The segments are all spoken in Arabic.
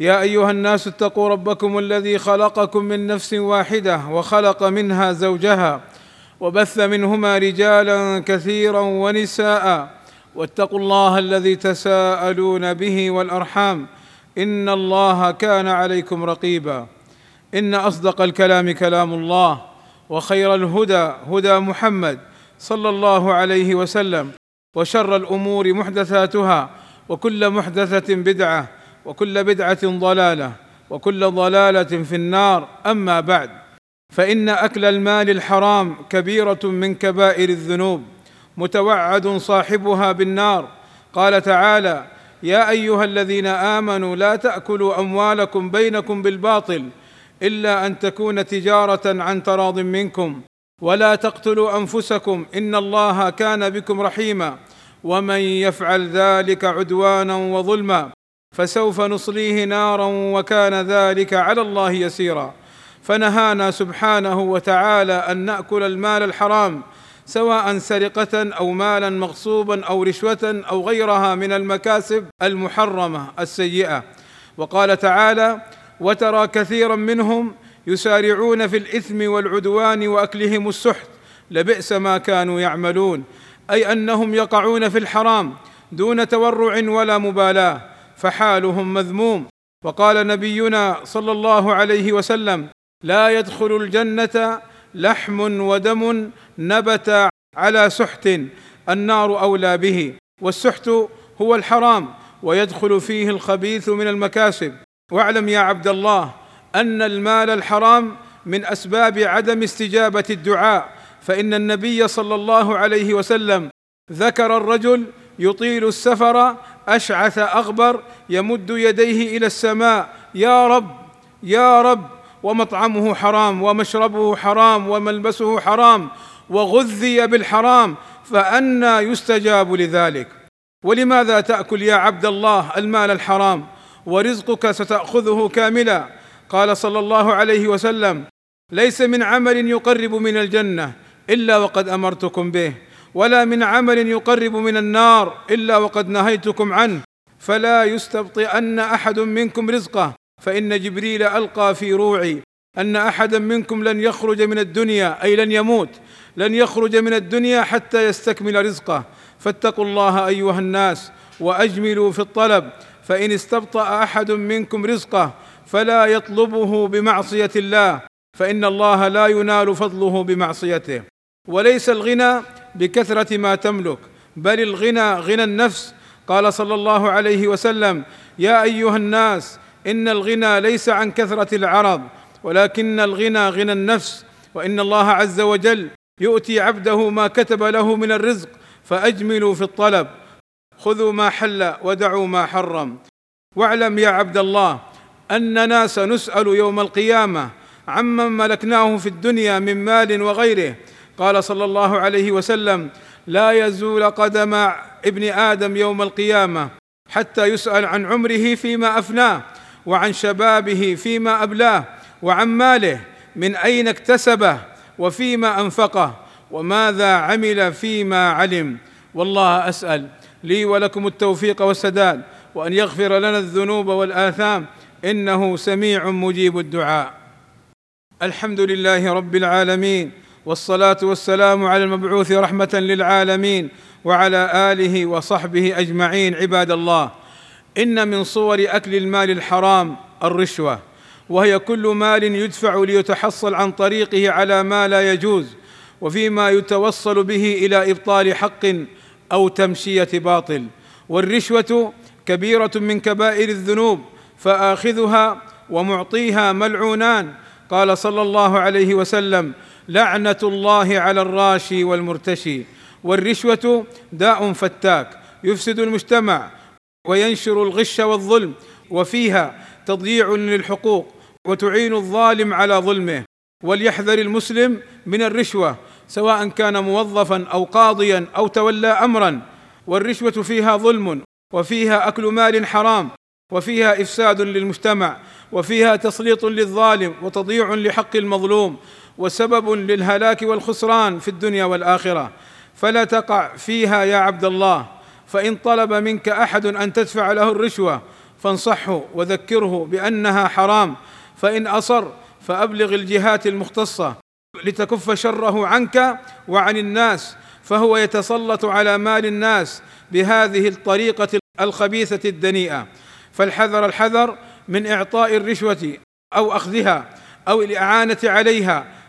يا أيها الناس اتقوا ربكم الذي خلقكم من نفس واحدة وخلق منها زوجها وبث منهما رجالا كثيرا ونساء واتقوا الله الذي تساءلون به والأرحام إن الله كان عليكم رقيبا إن أصدق الكلام كلام الله وخير الهدى هدى محمد صلى الله عليه وسلم وشر الأمور محدثاتها وكل محدثة بدعة وكل بدعة ضلالة وكل ضلالة في النار. أما بعد فإن أكل المال الحرام كبيرة من كبائر الذنوب متوعد صاحبها بالنار. قال تعالى يا أيها الذين آمنوا لا تأكلوا أموالكم بينكم بالباطل إلا أن تكون تجارة عن تراض منكم ولا تقتلوا أنفسكم إن الله كان بكم رحيما ومن يفعل ذلك عدوانا وظلما. فسوف نصليه نارا وكان ذلك على الله يسيرا. فنهانا سبحانه وتعالى أن نأكل المال الحرام سواء سرقة أو مالا مغصوبا أو رشوة أو غيرها من المكاسب المحرمة السيئة. وقال تعالى وترى كثيرا منهم يسارعون في الإثم والعدوان وأكلهم السحت لبئس ما كانوا يعملون. أي أنهم يقعون في الحرام دون تورع ولا مبالاة. فحالهم مذموم. وقال نبينا صلى الله عليه وسلم لا يدخل الجنة لحم ودم نبت على سحت النار أولى به. والسحت هو الحرام ويدخل فيه الخبيث من المكاسب. واعلم يا عبد الله أن المال الحرام من أسباب عدم استجابة الدعاء. فإن النبي صلى الله عليه وسلم ذكر الرجل يطيل السفر أشعث أغبر يمد يديه إلى السماء. يا رب يا رب ومطعمه حرام ومشربه حرام وملبسه حرام وغذي بالحرام فانى يستجاب لذلك. ولماذا تأكل يا عبد الله المال الحرام؟ ورزقك ستأخذه كاملا. قال صلى الله عليه وسلم ليس من عمل يقرب من الجنة إلا وقد أمرتكم به. ولا من عمل يقرب من النار إلا وقد نهيتكم عنه. فلا يستبطئن أحد منكم رزقه. فإن جبريل ألقى في روعي أن احدا منكم لن يخرج من الدنيا أي لن يموت لن يخرج من الدنيا حتى يستكمل رزقه. فاتقوا الله أيها الناس وأجملوا في الطلب. فإن استبطأ أحد منكم رزقه فلا يطلبه بمعصية الله. فإن الله لا ينال فضله بمعصيته. وليس الغنى بكثرة ما تملك. بل الغنى غنى النفس. قال صلى الله عليه وسلم يا أيها الناس إن الغنى ليس عن كثرة العرض ولكن الغنى غنى النفس. وإن الله عز وجل يؤتي عبده ما كتب له من الرزق فأجملوا في الطلب. خذوا ما حل ودعوا ما حرم. واعلم يا عبد الله أننا سنسأل يوم القيامة عمن ملكناه في الدنيا من مال وغيره قال صلى الله عليه وسلم لا يزول قدم ابن آدم يوم القيامة حتى يسأل عن عمره فيما أفناه وعن شبابه فيما أبلاه وعن ماله من أين اكتسبه وفيما أنفقه وماذا عمل فيما علم. والله أسأل لي ولكم التوفيق والسداد وأن يغفر لنا الذنوب والآثام إنه سميع مجيب الدعاء. الحمد لله رب العالمين والصلاة والسلام على المبعوث رحمة للعالمين وعلى آله وصحبه أجمعين عباد الله. إن من صور أكل المال الحرام الرشوة وهي كل مال يدفع ليتحصل عن طريقه على ما لا يجوز وفيما يتوصل به إلى إبطال حق أو تمشية باطل. والرشوة كبيرة من كبائر الذنوب فآخذها ومعطيها ملعونان. قال صلى الله عليه وسلم لعنة الله على الراشي والمرتشي والرشوة داء فتاك يفسد المجتمع وينشر الغش والظلم وفيها تضييع للحقوق وتعين الظالم على ظلمه وليحذر المسلم من الرشوة سواء كان موظفا أو قاضيا أو تولى امرا والرشوة فيها ظلم وفيها أكل مال حرام وفيها إفساد للمجتمع وفيها تسليط للظالم وتضييع لحق المظلوم وسبب للهلاك والخسران في الدنيا والآخرة. فلا تقع فيها يا عبد الله. فإن طلب منك أحد أن تدفع له الرشوة فانصحه وذكره بأنها حرام. فإن أصر فأبلغ الجهات المختصة لتكف شره عنك وعن الناس. فهو يتسلط على مال الناس بهذه الطريقة الخبيثة الدنيئة. فالحذر الحذر من إعطاء الرشوة أو أخذها أو الإعانة عليها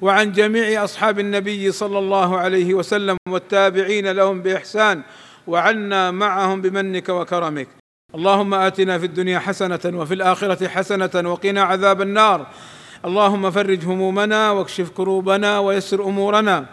وعن جميع أصحاب النبي صلى الله عليه وسلم والتابعين لهم بإحسان وعنا معهم بمنك وكرمك. اللهم آتنا في الدنيا حسنة وفي الآخرة حسنة وقنا عذاب النار. اللهم فرج همومنا واكشف كروبنا ويسر أمورنا.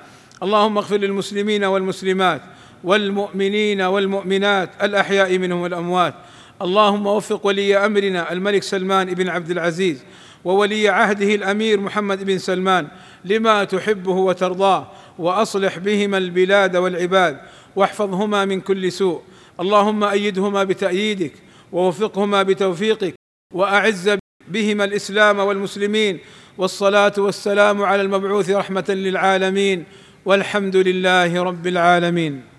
اللهم اغفر للمسلمين والمسلمات والمؤمنين والمؤمنات الأحياء منهم والأموات. اللهم وفق ولي أمرنا الملك سلمان بن عبد العزيز. وولي عهده الأمير محمد بن سلمان لما تحبه وترضاه وأصلح بهما البلاد والعباد واحفظهما من كل سوء. اللهم أيدهما بتأييدك ووفقهما بتوفيقك وأعز بهما الإسلام والمسلمين. والصلاة والسلام على المبعوث رحمة للعالمين والحمد لله رب العالمين.